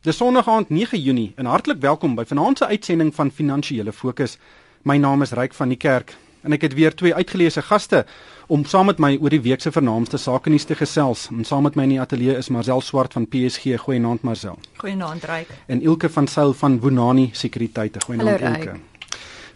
Dis Sondag aand 9 Junie en hartlik welkom by vanaand se uitsending van Finansiële Fokus. My naam is Ryk van die Kerk en ek het weer twee uitgeleese gaste om saam met my oor die week se vernaamste sake nuus te gesels. En saam met my in die ateljee is Marcel Swart van PSG. Goeienaand Marcel. Goeienaand Ryk. En Ilke van Sail van Bonani Sekuriteite. Goeienaand Ilke.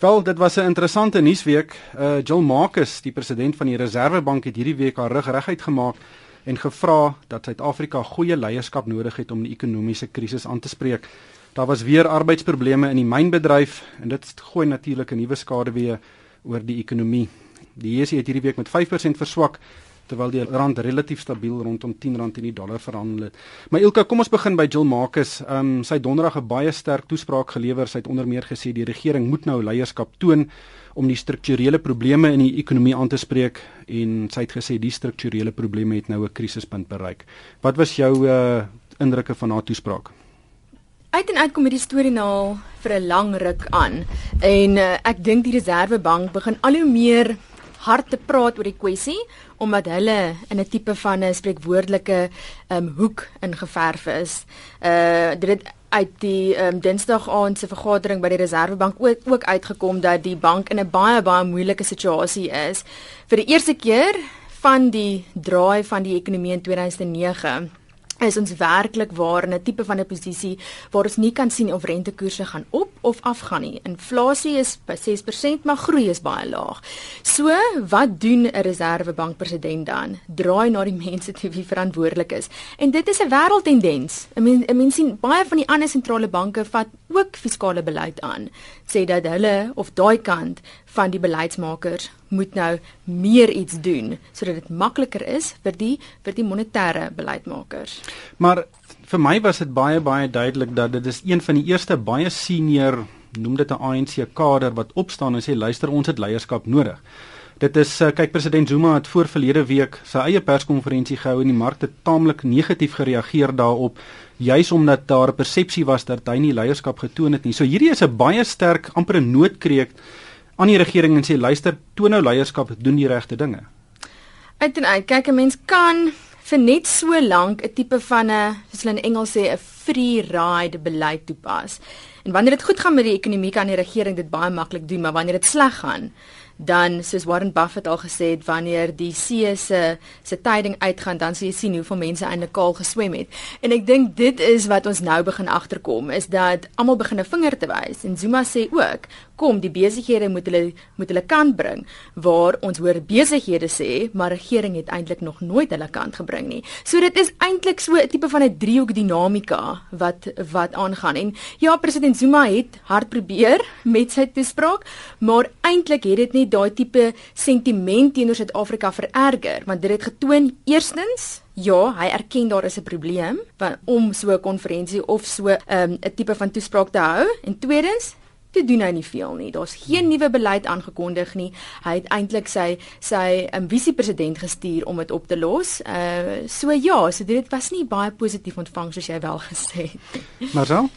Wel, dit was 'n interessante nuusweek. Uh Jill Marcus, die president van die Reserwebank het hierdie week haar rug reguit gemaak en gevra dat Suid-Afrika goeie leierskap nodig het om die ekonomiese krisis aan te spreek. Daar was weer arbeidsprobleme in die mynbedryf en dit gooi natuurlik 'n nuwe skaduwee oor die ekonomie. Die JSE het hierdie week met 5% verswak terwyl die rand relatief stabiel rondom R10 in die dollar verhandel het. Maar Ilka, kom ons begin by Jill Marcus. Ehm um, sy donderdag 'n baie sterk toespraak gelewer. Sy het onder meer gesê die regering moet nou leierskap toon om die strukturele probleme in die ekonomie aan te spreek en sy het gesê die strukturele probleme het nou 'n krisispunt bereik. Wat was jou uh, indrukke van haar toespraak? Uit en uit kom hierdie storie nou vir 'n lang ruk aan en uh, ek dink die Reserwebank begin al hoe meer hard te praat oor die kwessie omdat hulle in 'n tipe van 'n spreekwoordelike um, hoek ingeverf is. Uh dit het uit die um, Dinsdag aand se vergadering by die Reserwebank ook ook uitgekom dat die bank in 'n baie baie moeilike situasie is. Vir die eerste keer van die draai van die ekonomie in 2009 is ons werklik waar in 'n tipe van 'n posisie waar ons nie kan sien of rentekoerse gaan op of af gaan nie. Inflasie is by 6%, maar groei is baie laag. So, wat doen 'n reservebank president dan? Draai na die mense toe wie verantwoordelik is. En dit is 'n wêreldtendens. I mean, I mean sien baie van die ander sentrale banke vat ook fiskale beleid aan. Sê dat hulle of daai kant van die beleidsmakers moet nou meer iets doen sodat dit makliker is vir die vir die monetêre beleidsmakers. Maar vir my was dit baie baie duidelik dat dit is een van die eerste baie senior noem dit 'n ANC kader wat opstaan en sê luister ons het leierskap nodig. Dit is eh, kyk president Zuma het voor verlede week sy eie perskonferensie gehou en die markte taamlik negatief gereageer daarop juis omdat daar 'n persepsie was dat hy nie leierskap getoon het nie. So hierdie is 'n baie sterk amper 'n noodkreek aan die regering en sê luister, toon nou leierskap, doen die regte dinge. Uit en uit, kyk 'n mens kan vir net so lank 'n tipe van 'n soos hulle in Engels sê 'n free ride beleid toepas. En wanneer dit goed gaan met die ekonomie kan die regering dit baie maklik doen, maar wanneer dit sleg gaan, dan soos Warren Buffett al gesê het wanneer die see se se tyding uitgaan dan sal jy sien hoeveel mense eintlik kaal geswem het. En ek dink dit is wat ons nou begin agterkom is dat almal begin 'n vinger te wys. En Zuma sê ook kom die besighede moet hulle moet hulle kant bring waar ons hoor besighede sê maar regering het eintlik nog nooit hulle kant gebring nie. So dit is eintlik so 'n tipe van 'n driehoek dinamika wat wat aangaan. En ja president Zuma het hard probeer met sy toespraak maar eintlik het dit nie daai tipe sentiment teenoor Suid-Afrika vererger want dit het getoon eerstens Ja, hy erken daar is 'n probleem om so 'n konferensie of so ehm, 'n um, tipe van toespraak te hou. En tweedens, te doen hy nie veel nie. Daar's geen nuwe beleid aangekondig nie. Hy het eintlik sy sy um, visiepresident gestuur om dit op te los. Uh so ja, so dit was nie baie positief ontvang soos jy wel gesê het. Maar so?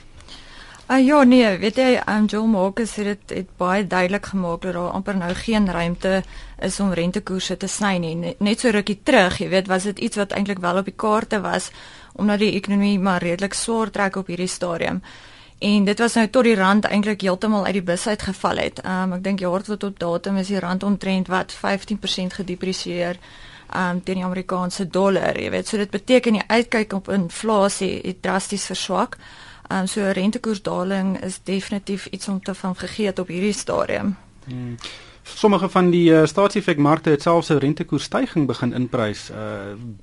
Uh, ja nee, weet jy, um, Joel Marcus het dit het baie duidelik gemaak dat daar amper nou geen ruimte is om rentekoerse te sny nie. Net, net so rukkie terug, jy weet, was dit iets wat eintlik wel op die kaarte was omdat die ekonomie maar redelik swaar trek op hierdie stadium. En dit was nou tot die rand eintlik heeltemal uit die bus uitgeval het. Um, ek dink jaar tot op datum is die rand omtrent wat 15% gedepresieer um teen die Amerikaanse dollar, jy weet. So dit beteken die uitkyk op inflasie het drasties verswak. Ehm um, so rentekoersdaling is definitief iets om te van gegee op hierdie stadium. Hmm. Sommige van die uh, staatsefekmarkte het selfs 'n rentekoersstygings begin inprys. Uh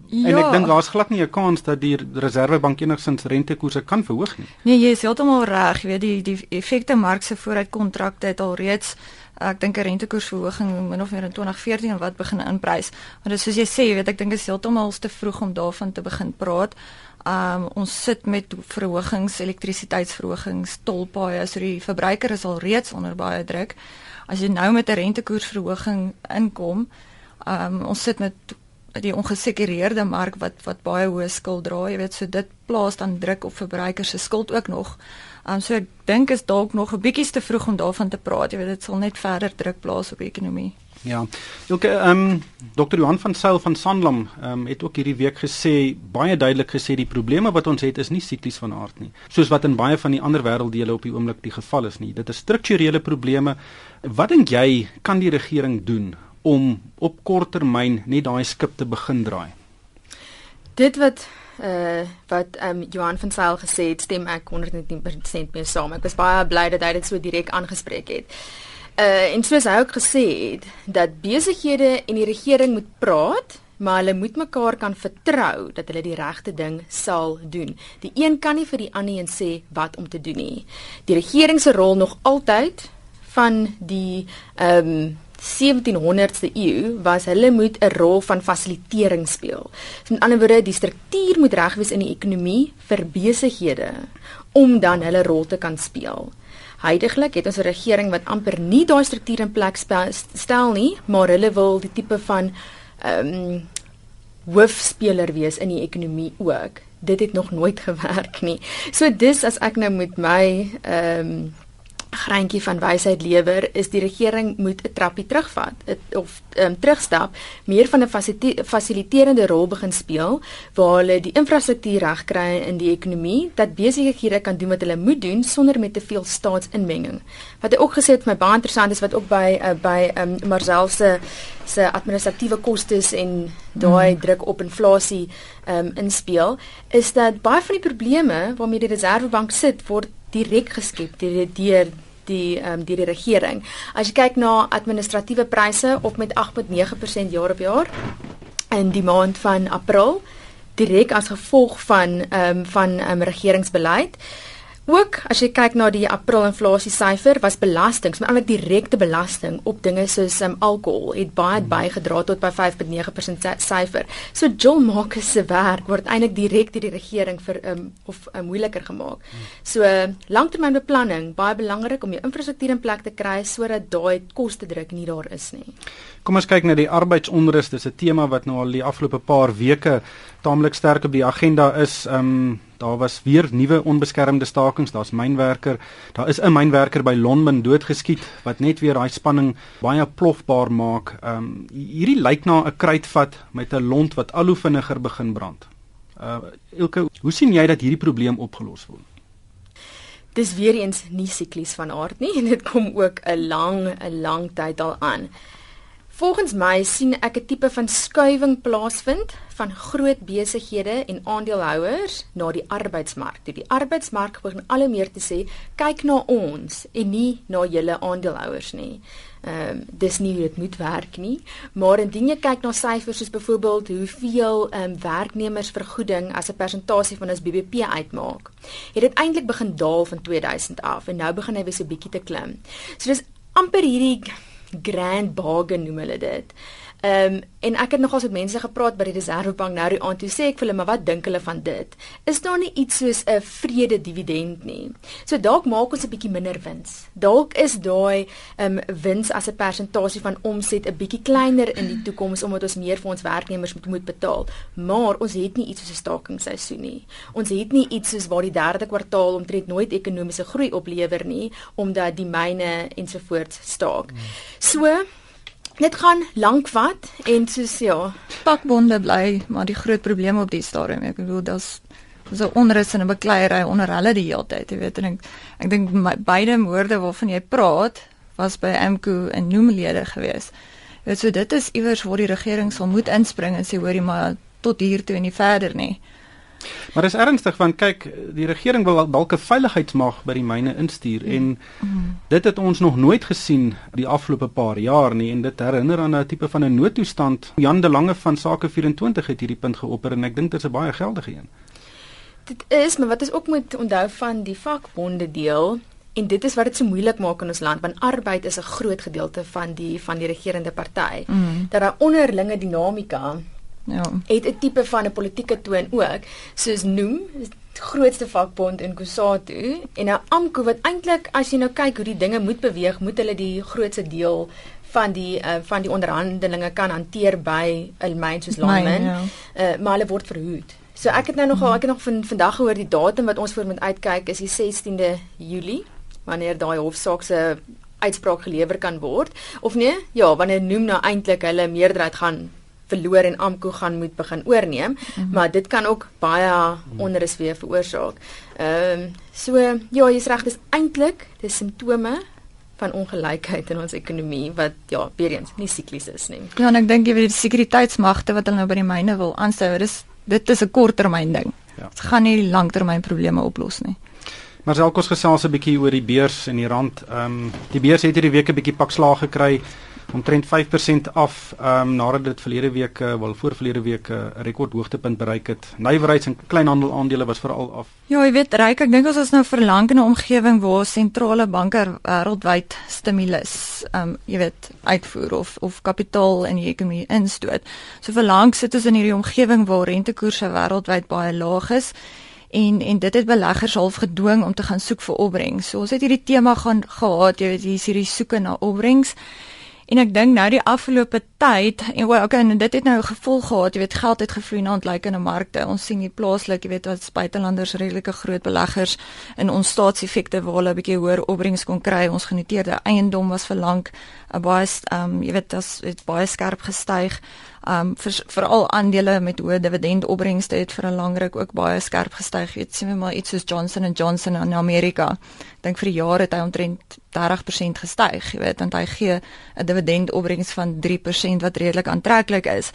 ja. en ek dink daar's glad nie 'n kans dat die Reserwebank enigsins rentekoerse kan verhoog nie. Nee, jy is heeltemal reg. Jy weet die die effekte mark se vooruitkontrakte het al reeds ek dink 'n rentekoersverhoging min of meer in 2014 en wat begin inprys. Maar dis soos jy sê, jy weet ek dink dit is heeltemal te vroeg om daarvan te begin praat. Um ons sit met verhogings, elektrisiteitsverhogings, tolpaaie, so die verbruiker is al reeds onder baie druk. As jy nou met 'n rentekoersverhoging inkom, um ons sit met die ongesekureerde mark wat wat baie hoë skuld dra, jy weet, so dit plaas dan druk op verbruikers se skuld ook nog. Um so ek dink is dalk nog 'n bietjie te vroeg om daarvan te praat. Jy weet dit sal net verder druk plaas op die ekonomie. Ja. Ook ehm um, Dr. Johan van Sail van Sanlam ehm um, het ook hierdie week gesê baie duidelik gesê die probleme wat ons het is nie siklies van aard nie. Soos wat in baie van die ander wêrelddele op die oomblik die geval is nie. Dit is strukturele probleme. Wat dink jy kan die regering doen om op kort termyn net daai skip te begin draai? Dit wat uh wat um, Johan van Sail gesê het, stem ek 110% mee saam. Ek was baie bly dat hy dit so direk aangespreek het. Uh en soos hy ook gesê het dat besighede en die regering moet praat, maar hulle moet mekaar kan vertrou dat hulle die regte ding sal doen. Die een kan nie vir die ander een sê wat om te doen nie. Die regering se rol nog altyd van die ehm um, 1700ste eeu was hulle moet 'n rol van fasilitering speel. So met ander woorde, die struktuur moet reg wees in die ekonomie vir besighede om dan hulle rol te kan speel. Heidiglik het ons 'n regering wat amper nie daai struktuur in plek stel nie, maar hulle wil die tipe van ehm um, hoofspeler wees in die ekonomie ook. Dit het nog nooit gewerk nie. So dis as ek nou met my ehm um, greintjie van wysheid lewer is die regering moet 'n trappie terugvat het, of um, terugstap meer van 'n fasiliterende rol begin speel waar hulle die infrastruktuur regkry in die ekonomie dat besighede kan doen wat hulle moet doen sonder met te veel staatsinmenging. Wat hy ook gesê het my baie interessant is wat ook by uh, by um, Marcel se se administratiewe kostes en daai hmm. druk op inflasie um, inspel is dat baie van die probleme waarmee die Reserwebank sit word direk geskep deur deur die ehm um, deur die regering. As jy kyk na administratiewe pryse op met 8.9% jaar op jaar in die maand van April direk as gevolg van ehm um, van ehm um, regeringsbeleid. Ook as jy kyk na die April inflasie syfer, was belastings, met ander direkte belasting op dinge soos um, alkohol het baie bygedra tot by 5.9% syfer. So Joel Marcus se werk word eintlik direk deur die regering vir um, of um, moeiliker gemaak. So langtermynbeplanning, baie belangrik om jou infrastruktuur in plek te kry sodat daai koste druk nie daar is nie. Kom ons kyk na die arbeidsonrus, dis 'n tema wat nou al die afgelope paar weke taamlik sterk op die agenda is. Ehm um, daar was weer nuwe onbeskermde stakings. Daar's mynwerker, daar is 'n mynwerker by Lonmin doodgeskiet wat net weer daai spanning baie plofbaar maak. Ehm um, hierdie lyk na 'n kruitvat met 'n lont wat al hoe vinniger begin brand. Uh Elke, hoe sien jy dat hierdie probleem opgelos word? Dis weer eens nie siklies van aard nie en dit kom ook 'n lang 'n lang tyd al aan. Volgens my sien ek 'n tipe van skuwing plaasvind van groot besighede en aandeelhouers na die arbeidsmark. Die arbeidsmark begin al hoe meer te sê, kyk na ons en nie na julle aandeelhouers nie. Ehm um, dis nie hoe dit moet werk nie, maar indien jy kyk na syfers soos byvoorbeeld hoeveel ehm um, werknemersvergoeding as 'n persentasie van ons BBP uitmaak, het dit eintlik begin daal van 2000 af en nou begin hy weer so bietjie te klim. So dis amper hierdie grand bargain noem hulle dit. Ehm um, en ek het nogals met mense gepraat by die Reservebank nou die aand toe sê ek vir hulle maar wat dink hulle van dit? Is daar nie iets soos 'n vrede dividend nie? So dalk maak ons 'n bietjie minder wins. Dalk is daai ehm um, wins as 'n persentasie van omset 'n bietjie kleiner in die toekoms omdat ons meer vir ons werknemers moet moet betaal. Maar ons het nie iets soos 'n stakingsseisoen nie. Ons het nie iets soos waar die derde kwartaal omtrent nooit ekonomiese groei oplewer nie omdat die myne ensovoorts staak. So Dit gaan lank vat en soos ja, pakbonde bly maar die groot probleem op die stadium. Ek bedoel daar's so onrus en 'n bekleierery onder hulle die hele tyd, jy weet en ek ek dink beide moorde waarvan jy praat was by MKU en noemlede gewees. Weet so dit is iewers waar die regering sal moet inspring en sê hoorie maar tot hier toe en nie verder nie. Maar dis ernstig want kyk, die regering wil dalk 'n veiligheidsmag by die myne instuur mm. en mm. dit het ons nog nooit gesien die afgelope paar jaar nie en dit herinner aan 'n tipe van 'n noodtoestand. Jan de Lange van Sake 24 het hierdie punt geopper en ek dink dit is 'n baie geldige een. Dit is, maar wat is ook moet onthou van die vakbonde deel en dit is wat dit so moeilik maak in ons land want arbeid is 'n groot gedeelte van die van die regerende party. Mm. Dat daar onderlinge dinamika Ja. Het 'n tipe van 'n politieke toon ook, soos noem grootste vakbond in Kusatu en nou AMKU wat eintlik as jy nou kyk hoe die dinge moet beweeg, moet hulle die grootste deel van die uh, van die onderhandelinge kan hanteer by 'n myn soos Longman. Ja. Uh, maar hulle word verhoed. So ek het nou nog ek het nog van vandag gehoor die datum wat ons voor moet uitkyk is die 16de Julie wanneer daai hofsaak se uitspraak gelewer kan word of nee ja wanneer noem nou eintlik hulle meerderheid gaan verloor en Amko gaan moet begin oorneem, mm -hmm. maar dit kan ook baie onrus weer veroorsaak. Ehm um, so ja, jy's reg, dis eintlik dis simptome van ongelykheid in ons ekonomie wat ja, weer eens nie siklies is nie. Ja, en ek dink jy weet die sekuriteitsmagte wat hulle nou by die myne wil aanstou, dis dit is 'n korttermyn ding. Ja. Dit gaan nie langtermyn probleme oplos nie. Maar selfs kos gesels 'n bietjie oor die beurs en die rand. Ehm um, die beurs het hierdie week 'n bietjie pak slaag gekry omtrent 5% af ehm um, nadat dit verlede week uh, wel voor verlede week eh, 'n uh, rekord hoogtepunt bereik het. Nywerheids en kleinhandel aandele was veral af. Ja, jy weet, ryk, ek dink ons is nou verlang in 'n omgewing waar sentrale banke wêreldwyd stimulus ehm um, jy weet uitvoer of of kapitaal in die ekonomie instoot. So verlang sit ons in hierdie omgewing waar rentekoerse wêreldwyd baie laag is en en dit het beleggers half gedwing om te gaan soek vir opbrengs. So ons het hierdie tema gaan gehad, jy weet, hier is hierdie soeke na opbrengs. En ek dink nou die afgelope tyd en wel okay en dit het nou gevolg gehad, jy weet geld het gevloei na ontlikeende markte. Ons sien hier plaaslik, jy weet wat buitelanders redelike groot beleggers in ons staatseffekte waar hulle 'n bietjie hoër opbrengs kon kry. Ons genoteerde eiendom was vir lank 'n baie ehm um, jy weet dit het baie skerp gestyg um veral vir aandele met hoë dividendopbrengste het vir 'n lang ruk ook baie skerp gestyg. Jy sien maar iets soos Johnson & Johnson in Amerika. Dink vir jaar het hy omtrent 30% gestyg, jy weet, want hy gee 'n dividendopbrengs van 3% wat redelik aantreklik is.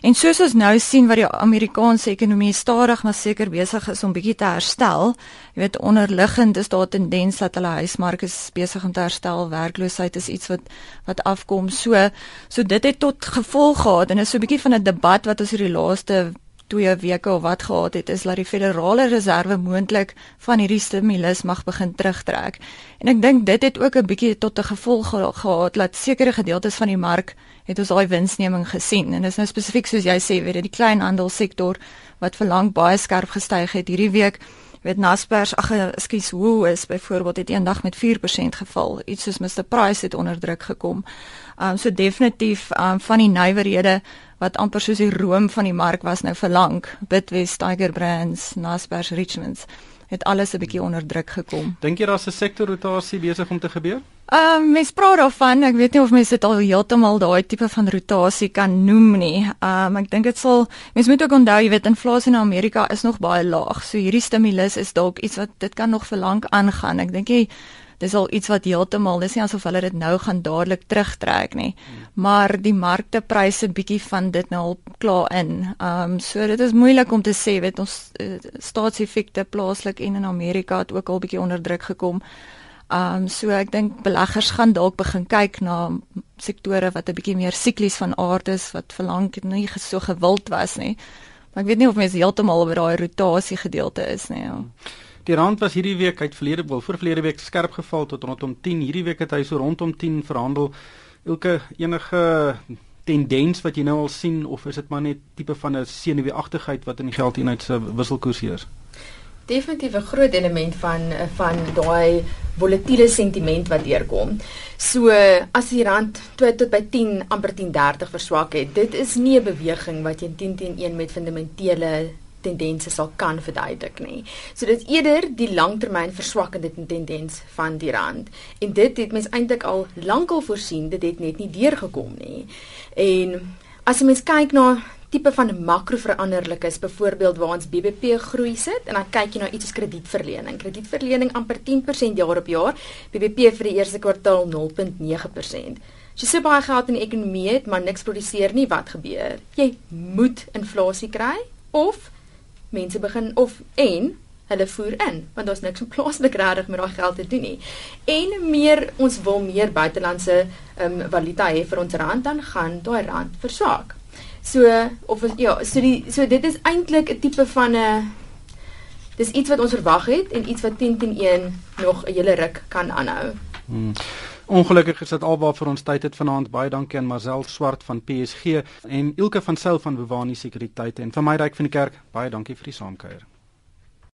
En soos ons nou sien wat die Amerikaanse ekonomie stadig maar seker besig is om bietjie te herstel. Jy weet onderliggend is daar 'n tendens dat hulle huismark is besig om te herstel. Werkloosheid is iets wat wat afkom. So so dit het tot gevolg gehad en is so 'n bietjie van 'n debat wat ons hierdie laaste twee weke of wat gehad het is dat die federale reserve moontlik van hierdie stimulus mag begin terugtrek. En ek dink dit het ook 'n bietjie tot 'n gevolg gehad dat sekere gedeeltes van die mark het ons daai winsneming gesien en dis nou spesifiek soos jy sê weet jy die kleinhandelsektor wat vir lank baie skerp gestyg het hierdie week weet Naspers ag ekskuus hoe is byvoorbeeld het eendag met 4% geval iets soos Mr Price het onder druk gekom. Um so definitief um van die nywerhede wat amper soos die room van die mark was nou vir lank Bitwest Tiger Brands Naspers Richmonds het alles 'n bietjie onder druk gekom. Dink jy daar's 'n sektorrotasie besig om te gebeur? Ehm uh, mens praat daarvan, ek weet nie of mense dit al heeltemal daai tipe van rotasie kan noem nie. Ehm um, ek dink dit sal mens moet ook onthou, jy weet inflasie in Amerika is nog baie laag. So hierdie stimulus is dalk iets wat dit kan nog vir lank aangaan. Ek dink jy dis al iets wat heeltemal dis nie asof hulle dit nou gaan dadelik terugtrek nie. Maar die marktepryse bietjie van dit nou al klaar in. Ehm um, so dit is moeilik om te sê, weet ons uh, staatseffekte plaaslik en in Amerika het ook al bietjie onder druk gekom. Ehm um, so ek dink beleggers gaan dalk begin kyk na sektore wat 'n bietjie meer siklies van aard is wat verlang nie so gewild was nie. Maar ek weet nie of mense heeltemal by daai rotasie gedeelte is nie. Ja. Die rand was hierdie week uit verlede wel voor verlede week skerp geval tot rondom 10. Hierdie week het hy so rondom 10 verhandel. Elke enige tendens wat jy nou al sien of is dit maar net tipe van 'n senuweeagtigheid wat in die geldeenheid se wisselkoers heers? Definitief 'n groot element van van daai volatiele sentiment wat deurkom. So as die rand tot tot by 10 amper 10.30 verswak het, dit is nie 'n beweging wat jy 10 teen 1 met fundamentele tendense sal kan verduidelik nie. So dit is eerder die langtermyn verswakkende tendens van die rand. En dit het mens eintlik al lankal voorsien, dit het net nie deurgekom nie. En as jy mens kyk na tipe van makroveranderlikes, byvoorbeeld waar ons BBP groei sit en dan kyk jy na iets soos kredietverlening. Kredietverlening amper 10% jaar op jaar, BBP vir die eerste kwartaal 0.9%. As jy so baie geld in die ekonomie het, maar niks produseer nie, wat gebeur? Jy moet inflasie kry of mense begin of en hulle voer in want daar's niks om plaaslik regtig met daai geld te doen nie. En meer ons wil meer buitelandse ehm um, valuta hê vir ons rand dan gaan daai rand verswak. So of ja, so die so dit is eintlik 'n tipe van 'n dis iets wat ons verwag het en iets wat 10 teen 1 nog 'n hele ruk kan aanhou. Hmm. Ongelukkig is dit alwaar vir ons tyd het vanaand. Baie dankie aan Marcel Swart van PSG en Ilke van Sail van Bewani Sekuriteit en vir my ryk van die kerk. Baie dankie vir die saamkuier.